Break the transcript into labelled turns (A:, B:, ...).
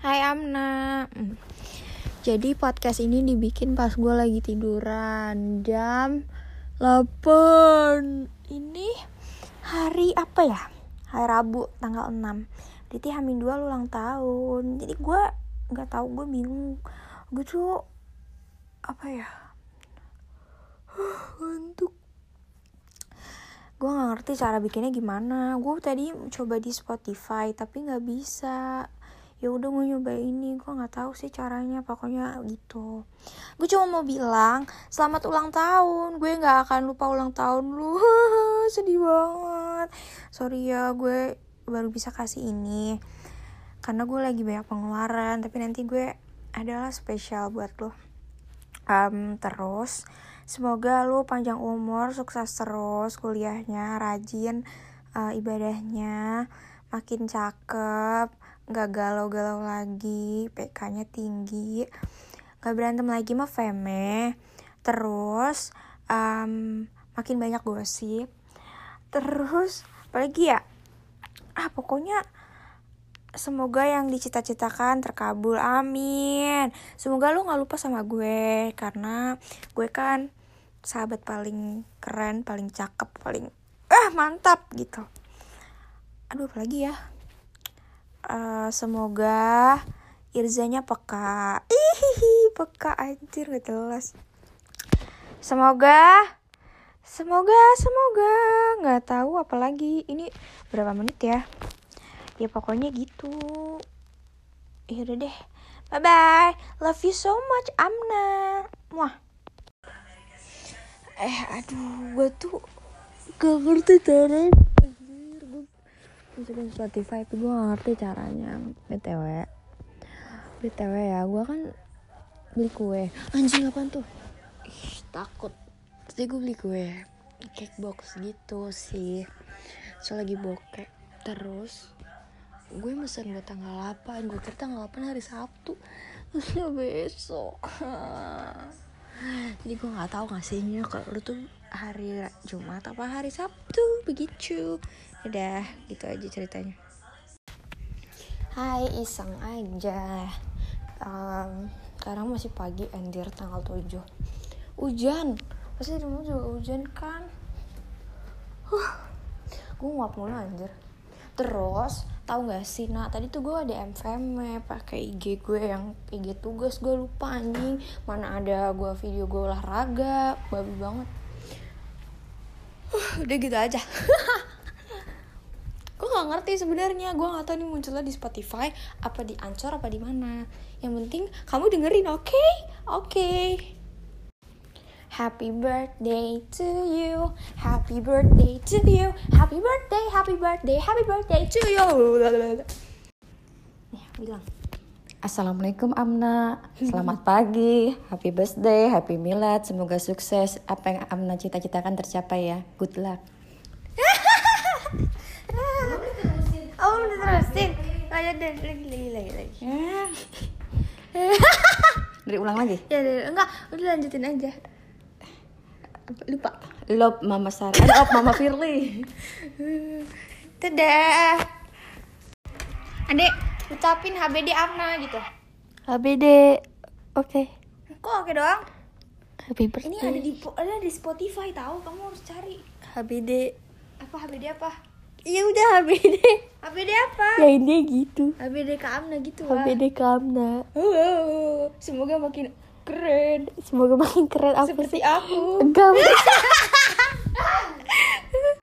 A: Hai Amna. Hmm. Jadi podcast ini dibikin pas gue lagi tiduran. Jam 8 Ini hari apa ya? Hari Rabu tanggal 6 Jadi Hamin 2 lu ulang tahun. Jadi gue gak tahu gue bingung. Gue tuh Apa ya? Ngantuk. Gue nggak ngerti cara bikinnya gimana. Gue tadi coba di Spotify tapi nggak bisa ya udah gue nyoba ini gue nggak tahu sih caranya pokoknya gitu. Gue cuma mau bilang selamat ulang tahun. Gue nggak akan lupa ulang tahun lu. Sedih banget. Sorry ya gue baru bisa kasih ini. Karena gue lagi banyak pengeluaran tapi nanti gue adalah spesial buat lo um, terus semoga lu panjang umur sukses terus kuliahnya rajin uh, ibadahnya makin cakep nggak galau-galau lagi PK-nya tinggi. Nggak berantem lagi sama Feme. Terus um, makin banyak gosip. Terus apalagi ya? Ah pokoknya semoga yang dicita-citakan terkabul amin. Semoga lu nggak lupa sama gue karena gue kan sahabat paling keren paling cakep paling ah mantap gitu. Aduh apalagi ya uh, semoga Irzanya peka. Ihihi, peka anjir gak jelas. Semoga semoga semoga. Nggak tahu apalagi. Ini berapa menit ya? Ya pokoknya gitu. Ya udah deh. Bye bye love you so much Amna. Muah eh aduh gue tuh gak ngerti gue masukin Spotify tapi gue gak ngerti caranya. Btw btw ya gue kan beli kue. Anjing apaan tuh? Ih takut. Tadi gue beli kue. Cake box gitu sih. So lagi bokeh terus gue mesen buat tanggal 8 gue kira tanggal 8 hari Sabtu. Besok jadi gue nggak tahu ngasihnya kalau lu tuh hari Jumat apa hari Sabtu begitu. Udah gitu aja ceritanya. Hai iseng aja. Um, sekarang masih pagi anjir tanggal 7 hujan. Pasti di rumah juga hujan kan? Huh, gue nguap mulu anjir. Terus tahu nggak sih nah tadi tuh gue ada MVM pakai IG gue yang IG tugas gue lupa anjing. Mana ada gue video gue olahraga babi banget. Uh, udah gitu aja. Gue nggak ngerti sebenarnya gue nggak tahu ini munculnya di Spotify apa di Anchor apa di mana. Yang penting kamu dengerin oke? Okay? oke. okay. Happy birthday to you, happy birthday to you, happy birthday, happy birthday, happy birthday to you. Nih, bilang.
B: Assalamualaikum Amna, selamat pagi, happy birthday, happy milad, semoga sukses. Apa yang Amna cita-citakan tercapai ya, good luck.
A: oh, udah terusin. Ayo deh, lagi, lagi, lagi, lagi.
B: Dari ulang lagi.
A: Ya, enggak, udah lanjutin aja lupa.
B: Love mama Sarah. Ada op mama Firly.
A: Dadah adek ucapin HBD Amna gitu.
B: HBD oke. Okay.
A: kok oke okay doang?
B: Happy birthday.
A: Ini ada di ada di Spotify tahu kamu harus cari.
B: HBD
A: apa HBD apa?
B: Ya udah HBD
A: HBD apa?
B: Ya ini gitu.
A: HBD ke Amna gitu
B: HBD ke Amna.
A: Oh, semoga makin keren.
B: Semoga makin keren.
A: Apa seperti
B: sih?
A: aku.
B: Enggak